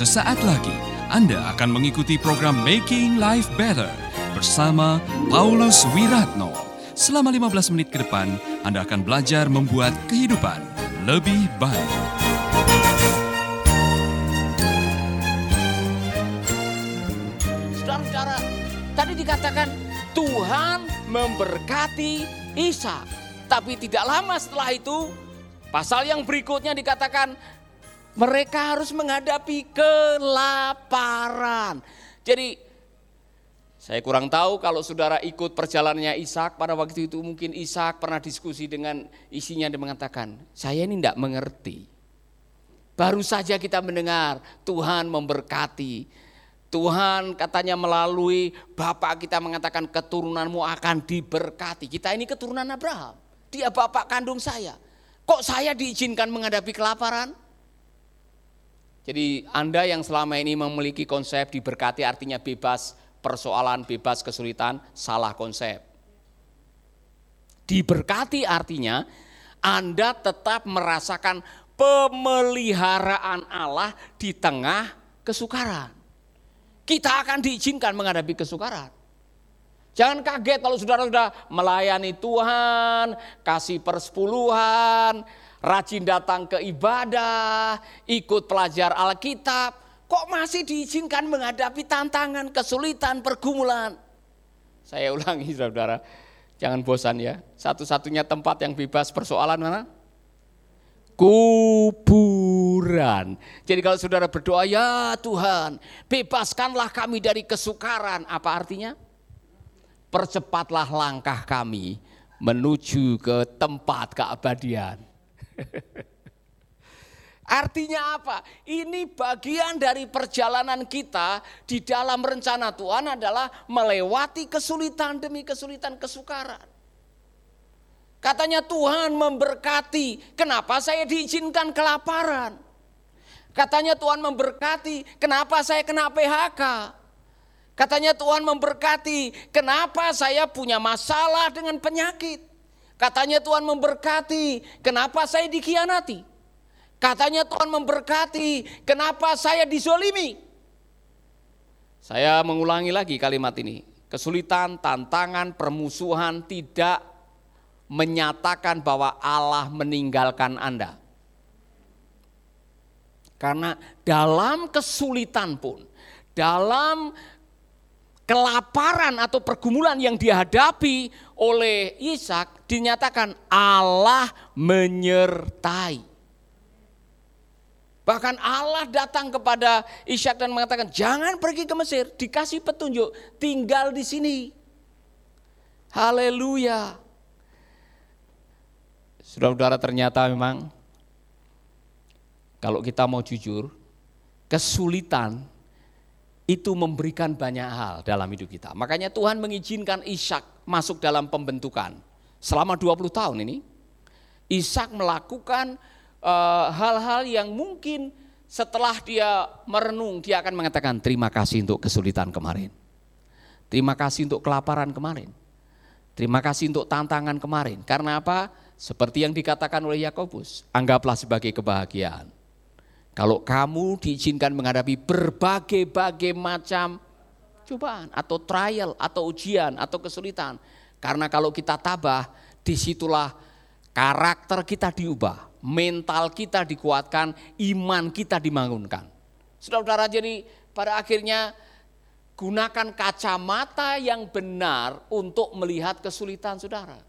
Sesaat lagi Anda akan mengikuti program Making Life Better bersama Paulus Wiratno. Selama 15 menit ke depan, Anda akan belajar membuat kehidupan lebih baik. Saudara-saudara, tadi dikatakan Tuhan memberkati Ishak. Tapi tidak lama setelah itu, pasal yang berikutnya dikatakan mereka harus menghadapi kelaparan. Jadi saya kurang tahu kalau saudara ikut perjalanannya Ishak pada waktu itu mungkin Ishak pernah diskusi dengan isinya dan mengatakan, saya ini tidak mengerti. Baru saja kita mendengar Tuhan memberkati. Tuhan katanya melalui Bapak kita mengatakan keturunanmu akan diberkati. Kita ini keturunan Abraham. Dia bapak kandung saya. Kok saya diizinkan menghadapi kelaparan? Jadi Anda yang selama ini memiliki konsep diberkati artinya bebas persoalan, bebas kesulitan, salah konsep. Diberkati artinya Anda tetap merasakan pemeliharaan Allah di tengah kesukaran. Kita akan diizinkan menghadapi kesukaran. Jangan kaget kalau saudara sudah melayani Tuhan, kasih persepuluhan, rajin datang ke ibadah, ikut pelajar Alkitab, kok masih diizinkan menghadapi tantangan, kesulitan, pergumulan. Saya ulangi saudara, jangan bosan ya. Satu-satunya tempat yang bebas persoalan mana? Kuburan. Jadi kalau saudara berdoa, ya Tuhan, bebaskanlah kami dari kesukaran. Apa artinya? percepatlah langkah kami menuju ke tempat keabadian. Artinya apa? Ini bagian dari perjalanan kita di dalam rencana Tuhan adalah melewati kesulitan demi kesulitan kesukaran. Katanya Tuhan memberkati, kenapa saya diizinkan kelaparan? Katanya Tuhan memberkati, kenapa saya kena PHK? Katanya Tuhan memberkati. Kenapa saya punya masalah dengan penyakit? Katanya Tuhan memberkati. Kenapa saya dikhianati? Katanya Tuhan memberkati. Kenapa saya dizolimi? Saya mengulangi lagi kalimat ini. Kesulitan, tantangan, permusuhan tidak menyatakan bahwa Allah meninggalkan Anda. Karena dalam kesulitan pun, dalam kelaparan atau pergumulan yang dihadapi oleh Ishak dinyatakan Allah menyertai. Bahkan Allah datang kepada Ishak dan mengatakan jangan pergi ke Mesir, dikasih petunjuk, tinggal di sini. Haleluya. Saudara-saudara ternyata memang kalau kita mau jujur, kesulitan itu memberikan banyak hal dalam hidup kita. Makanya Tuhan mengizinkan Ishak masuk dalam pembentukan. Selama 20 tahun ini, Ishak melakukan eh, hal-hal uh, yang mungkin setelah dia merenung, dia akan mengatakan terima kasih untuk kesulitan kemarin. Terima kasih untuk kelaparan kemarin. Terima kasih untuk tantangan kemarin. Karena apa? Seperti yang dikatakan oleh Yakobus, anggaplah sebagai kebahagiaan kalau kamu diizinkan menghadapi berbagai-bagai macam cobaan atau trial atau ujian atau kesulitan. Karena kalau kita tabah, di situlah karakter kita diubah, mental kita dikuatkan, iman kita dibangunkan. Saudara-saudara jadi pada akhirnya gunakan kacamata yang benar untuk melihat kesulitan saudara.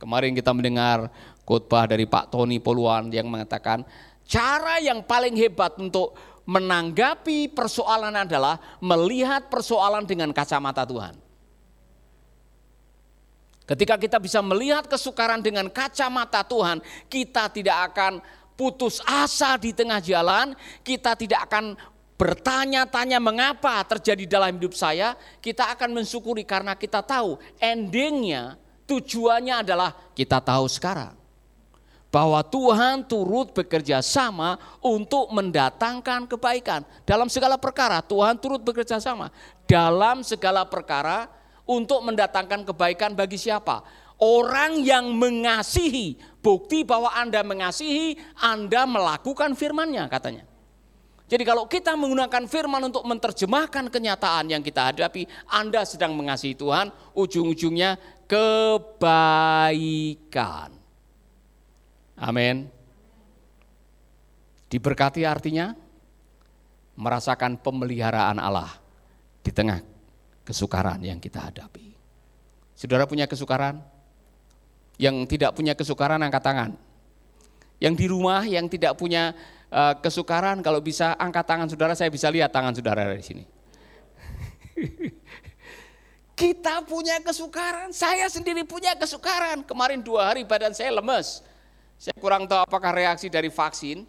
Kemarin kita mendengar khotbah dari Pak Tony Poluan yang mengatakan Cara yang paling hebat untuk menanggapi persoalan adalah melihat persoalan dengan kacamata Tuhan. Ketika kita bisa melihat kesukaran dengan kacamata Tuhan, kita tidak akan putus asa di tengah jalan, kita tidak akan bertanya-tanya mengapa terjadi dalam hidup saya, kita akan mensyukuri karena kita tahu endingnya, tujuannya adalah kita tahu sekarang bahwa Tuhan turut bekerja sama untuk mendatangkan kebaikan dalam segala perkara. Tuhan turut bekerja sama dalam segala perkara untuk mendatangkan kebaikan bagi siapa? Orang yang mengasihi, bukti bahwa Anda mengasihi, Anda melakukan firman-Nya katanya. Jadi kalau kita menggunakan firman untuk menerjemahkan kenyataan yang kita hadapi, Anda sedang mengasihi Tuhan, ujung-ujungnya kebaikan. Amin. Diberkati artinya merasakan pemeliharaan Allah di tengah kesukaran yang kita hadapi. Saudara punya kesukaran? Yang tidak punya kesukaran angkat tangan. Yang di rumah yang tidak punya uh, kesukaran kalau bisa angkat tangan saudara, saya bisa lihat tangan saudara dari sini. Kita punya kesukaran, saya sendiri punya kesukaran. Kemarin dua hari badan saya lemes. Saya kurang tahu apakah reaksi dari vaksin,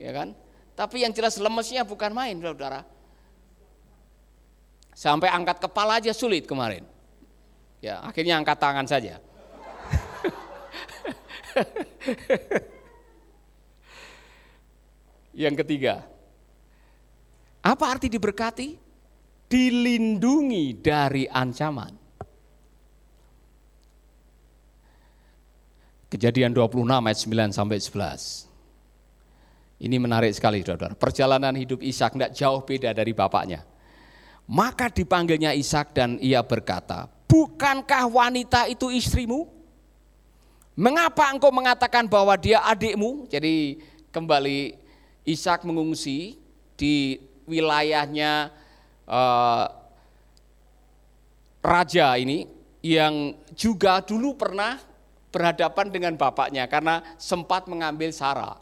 ya kan? Tapi yang jelas lemesnya bukan main, saudara. Sampai angkat kepala aja sulit kemarin. Ya, akhirnya angkat tangan saja. yang ketiga, apa arti diberkati? Dilindungi dari ancaman. Kejadian 26 ayat 9 sampai 11. Ini menarik sekali saudara. Perjalanan hidup Ishak tidak jauh beda dari bapaknya. Maka dipanggilnya Ishak dan ia berkata, bukankah wanita itu istrimu? Mengapa engkau mengatakan bahwa dia adikmu? Jadi kembali Ishak mengungsi di wilayahnya uh, raja ini yang juga dulu pernah berhadapan dengan bapaknya karena sempat mengambil Sarah.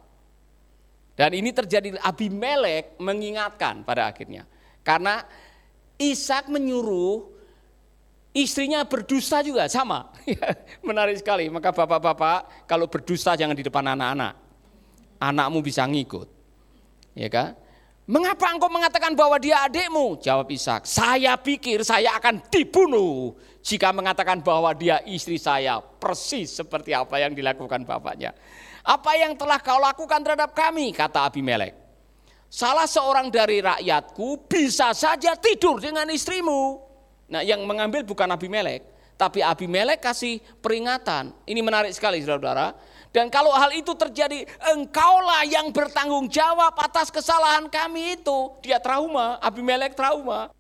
Dan ini terjadi Abimelek mengingatkan pada akhirnya. Karena Ishak menyuruh istrinya berdusta juga sama. Menarik sekali. Maka bapak-bapak kalau berdusta jangan di depan anak-anak. Anakmu bisa ngikut. Ya kan? Mengapa engkau mengatakan bahwa dia adikmu? Jawab Ishak, saya pikir saya akan dibunuh jika mengatakan bahwa dia istri saya. Persis seperti apa yang dilakukan bapaknya. Apa yang telah kau lakukan terhadap kami? Kata Abimelek. Salah seorang dari rakyatku bisa saja tidur dengan istrimu. Nah yang mengambil bukan Abimelek, tapi Abimelek kasih peringatan. Ini menarik sekali saudara-saudara. Dan kalau hal itu terjadi, engkaulah yang bertanggung jawab atas kesalahan kami itu. Dia trauma, Abimelek trauma.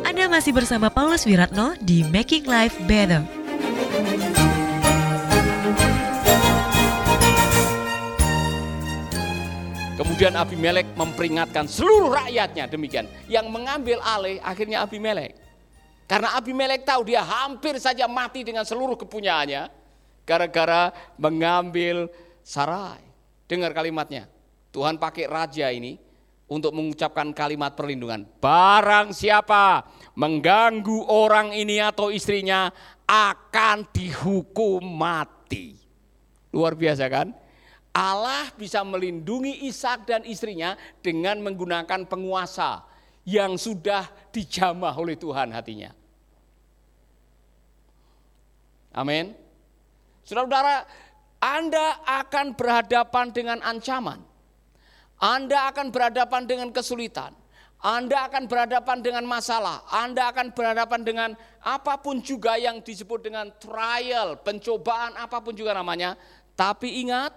Anda masih bersama Paulus Wiratno di Making Life Better. Kemudian Abimelek memperingatkan seluruh rakyatnya demikian. Yang mengambil alih akhirnya Abimelek. Karena Abimelek tahu dia hampir saja mati dengan seluruh kepunyaannya. Gara-gara mengambil Sarai. Dengar kalimatnya. Tuhan pakai raja ini untuk mengucapkan kalimat perlindungan. Barang siapa mengganggu orang ini atau istrinya akan dihukum mati. Luar biasa kan? Allah bisa melindungi Ishak dan istrinya dengan menggunakan penguasa yang sudah dijamah oleh Tuhan hatinya. Amin. Saudara-saudara, Anda akan berhadapan dengan ancaman. Anda akan berhadapan dengan kesulitan. Anda akan berhadapan dengan masalah. Anda akan berhadapan dengan apa pun juga yang disebut dengan trial, pencobaan apa pun juga namanya. Tapi ingat,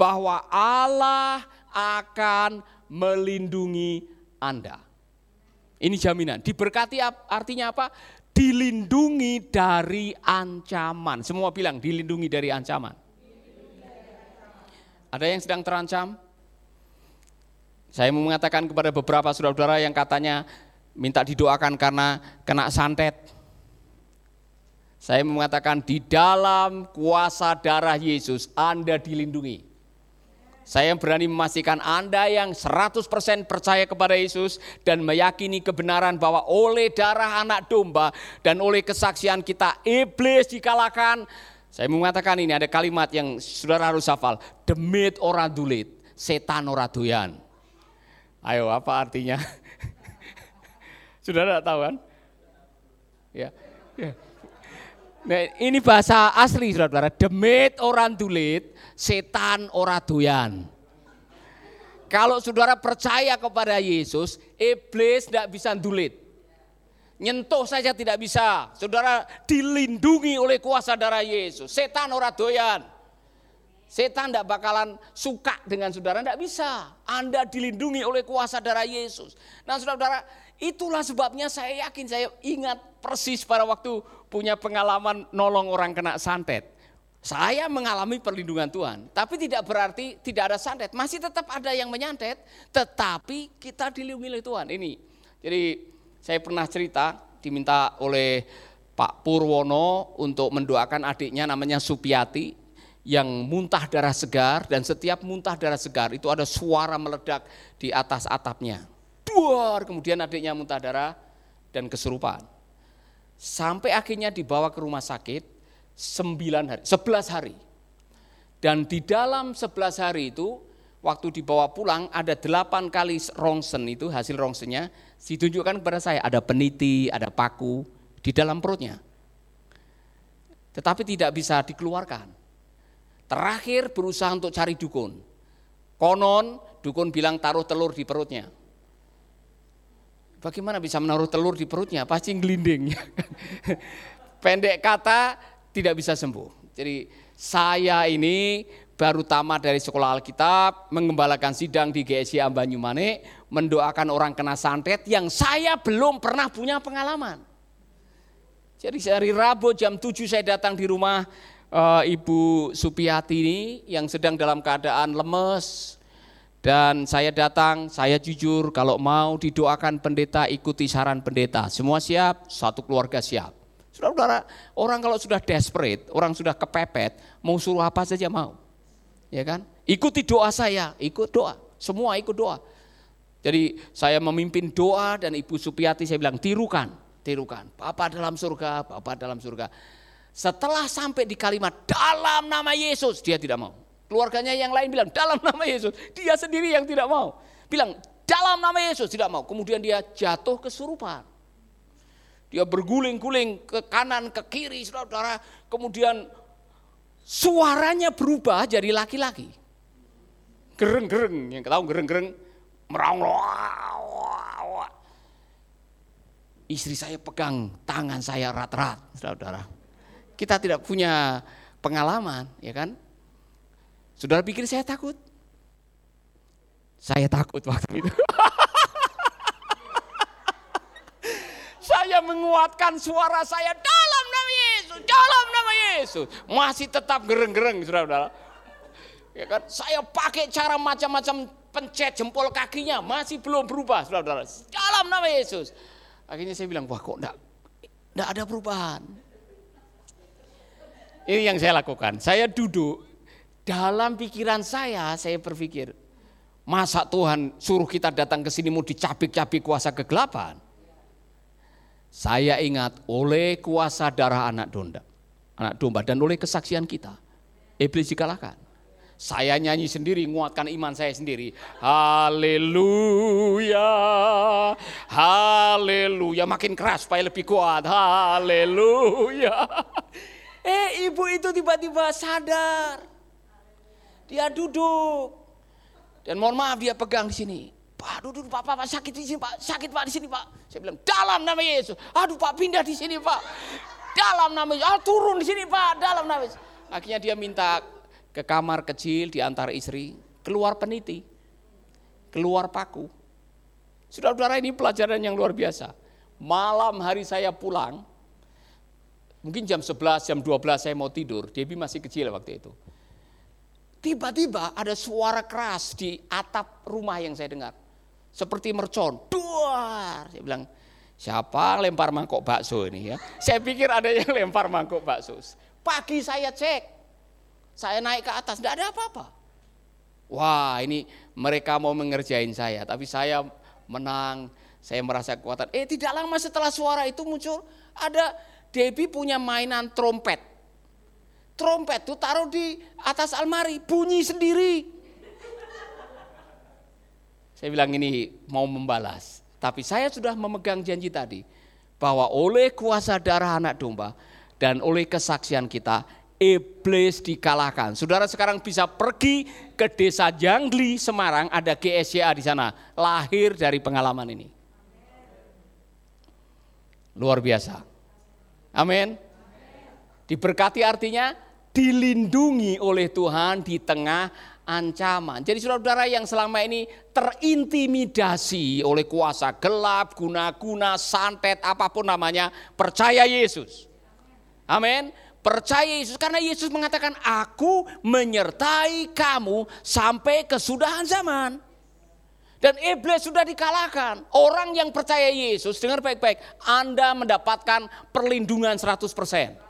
bahwa Allah akan melindungi Anda. Ini jaminan. Diberkati artinya apa? Dilindungi dari ancaman. Semua bilang dilindungi dari ancaman. Ada yang sedang terancam? Saya mau mengatakan kepada beberapa saudara-saudara yang katanya minta didoakan karena kena santet. Saya mengatakan di dalam kuasa darah Yesus Anda dilindungi. Saya berani memastikan Anda yang 100% percaya kepada Yesus dan meyakini kebenaran bahwa oleh darah anak domba dan oleh kesaksian kita iblis dikalahkan. Saya mengatakan ini ada kalimat yang saudara harus hafal. Demit ora dulit, setan ora doyan. Ayo apa artinya? saudara tahu kan? Ya. ya. Nah, ini bahasa asli saudara. Demit orang dulit, setan ora doyan. Kalau saudara percaya kepada Yesus, iblis tidak bisa dulit. Nyentuh saja tidak bisa. Saudara dilindungi oleh kuasa darah Yesus. Setan ora doyan. Setan tidak bakalan suka dengan saudara, tidak bisa. Anda dilindungi oleh kuasa darah Yesus. Nah saudara-saudara, itulah sebabnya saya yakin, saya ingat persis pada waktu punya pengalaman nolong orang kena santet. Saya mengalami perlindungan Tuhan, tapi tidak berarti tidak ada santet. Masih tetap ada yang menyantet, tetapi kita dilindungi oleh Tuhan. Ini, jadi saya pernah cerita, diminta oleh Pak Purwono untuk mendoakan adiknya namanya Supiati yang muntah darah segar dan setiap muntah darah segar itu ada suara meledak di atas atapnya. Duar, kemudian adiknya muntah darah dan keserupaan. Sampai akhirnya dibawa ke rumah sakit 9 hari, 11 hari. Dan di dalam 11 hari itu waktu dibawa pulang ada 8 kali rongsen itu hasil rongsennya ditunjukkan kepada saya ada peniti, ada paku di dalam perutnya. Tetapi tidak bisa dikeluarkan. Terakhir berusaha untuk cari dukun. Konon dukun bilang taruh telur di perutnya. Bagaimana bisa menaruh telur di perutnya? Pasti gelinding. Pendek kata tidak bisa sembuh. Jadi saya ini baru tamat dari sekolah Alkitab, mengembalakan sidang di GSI Ambanyumane, mendoakan orang kena santet yang saya belum pernah punya pengalaman. Jadi hari Rabu jam 7 saya datang di rumah uh, Ibu Supiati ini yang sedang dalam keadaan lemes dan saya datang, saya jujur kalau mau didoakan pendeta ikuti saran pendeta. Semua siap, satu keluarga siap. Saudara-saudara, orang kalau sudah desperate, orang sudah kepepet, mau suruh apa saja mau. Ya kan? Ikuti doa saya, ikut doa. Semua ikut doa. Jadi saya memimpin doa dan Ibu Supiati saya bilang tirukan, tirukan. Bapak dalam surga, Bapak dalam surga. Setelah sampai di kalimat dalam nama Yesus, dia tidak mau. Keluarganya yang lain bilang dalam nama Yesus, dia sendiri yang tidak mau. Bilang dalam nama Yesus tidak mau. Kemudian dia jatuh kesurupan. Dia berguling-guling ke kanan, ke kiri, saudara-saudara. Kemudian suaranya berubah jadi laki-laki. Gereng-gereng, yang tahu gereng-gereng, merang Istri saya pegang tangan saya rat-rat, saudara-saudara kita tidak punya pengalaman, ya kan? Saudara pikir saya takut? Saya takut waktu itu. saya menguatkan suara saya dalam nama Yesus, dalam nama Yesus. Masih tetap gereng-gereng, saudara-saudara. Ya kan? Saya pakai cara macam-macam pencet jempol kakinya, masih belum berubah, saudara-saudara. Dalam nama Yesus. Akhirnya saya bilang, wah kok enggak, enggak ada perubahan. Ini yang saya lakukan. Saya duduk, dalam pikiran saya, saya berpikir, masa Tuhan suruh kita datang ke sini mau dicabik-cabik kuasa kegelapan? Saya ingat oleh kuasa darah anak domba, anak domba dan oleh kesaksian kita, iblis dikalahkan. Saya nyanyi sendiri, menguatkan iman saya sendiri. Haleluya, haleluya. Makin keras supaya lebih kuat. Haleluya. Eh ibu itu tiba-tiba sadar. Dia duduk. Dan mohon maaf dia pegang di sini. Pak duduk pak, pak, pak sakit di sini pak, sakit pak di sini pak. Saya bilang dalam nama Yesus. Aduh pak pindah di sini pak. Dalam nama Yesus. Ah, turun di sini pak, dalam nama Yesus. Akhirnya dia minta ke kamar kecil di antara istri. Keluar peniti. Keluar paku. Saudara-saudara ini pelajaran yang luar biasa. Malam hari saya pulang, Mungkin jam 11, jam 12 saya mau tidur, Debbie masih kecil waktu itu. Tiba-tiba ada suara keras di atap rumah yang saya dengar. Seperti mercon, duar. Saya bilang, siapa lempar mangkok bakso ini ya. Saya pikir ada yang lempar mangkok bakso. Pagi saya cek, saya naik ke atas, tidak ada apa-apa. Wah ini mereka mau mengerjain saya, tapi saya menang, saya merasa kekuatan. Eh tidak lama setelah suara itu muncul, ada Debbie punya mainan trompet. Trompet tuh taruh di atas almari, bunyi sendiri. Saya bilang ini mau membalas. Tapi saya sudah memegang janji tadi. Bahwa oleh kuasa darah anak domba dan oleh kesaksian kita, iblis dikalahkan. Saudara sekarang bisa pergi ke desa Jangli, Semarang, ada GSCA di sana. Lahir dari pengalaman ini. Luar biasa. Amin. Diberkati artinya dilindungi oleh Tuhan di tengah ancaman. Jadi saudara-saudara yang selama ini terintimidasi oleh kuasa gelap, guna-guna, santet, apa pun namanya, percaya Yesus. Amin. Percaya Yesus karena Yesus mengatakan aku menyertai kamu sampai kesudahan zaman. Dan iblis sudah dikalahkan. Orang yang percaya Yesus, dengar baik-baik, Anda mendapatkan perlindungan 100%.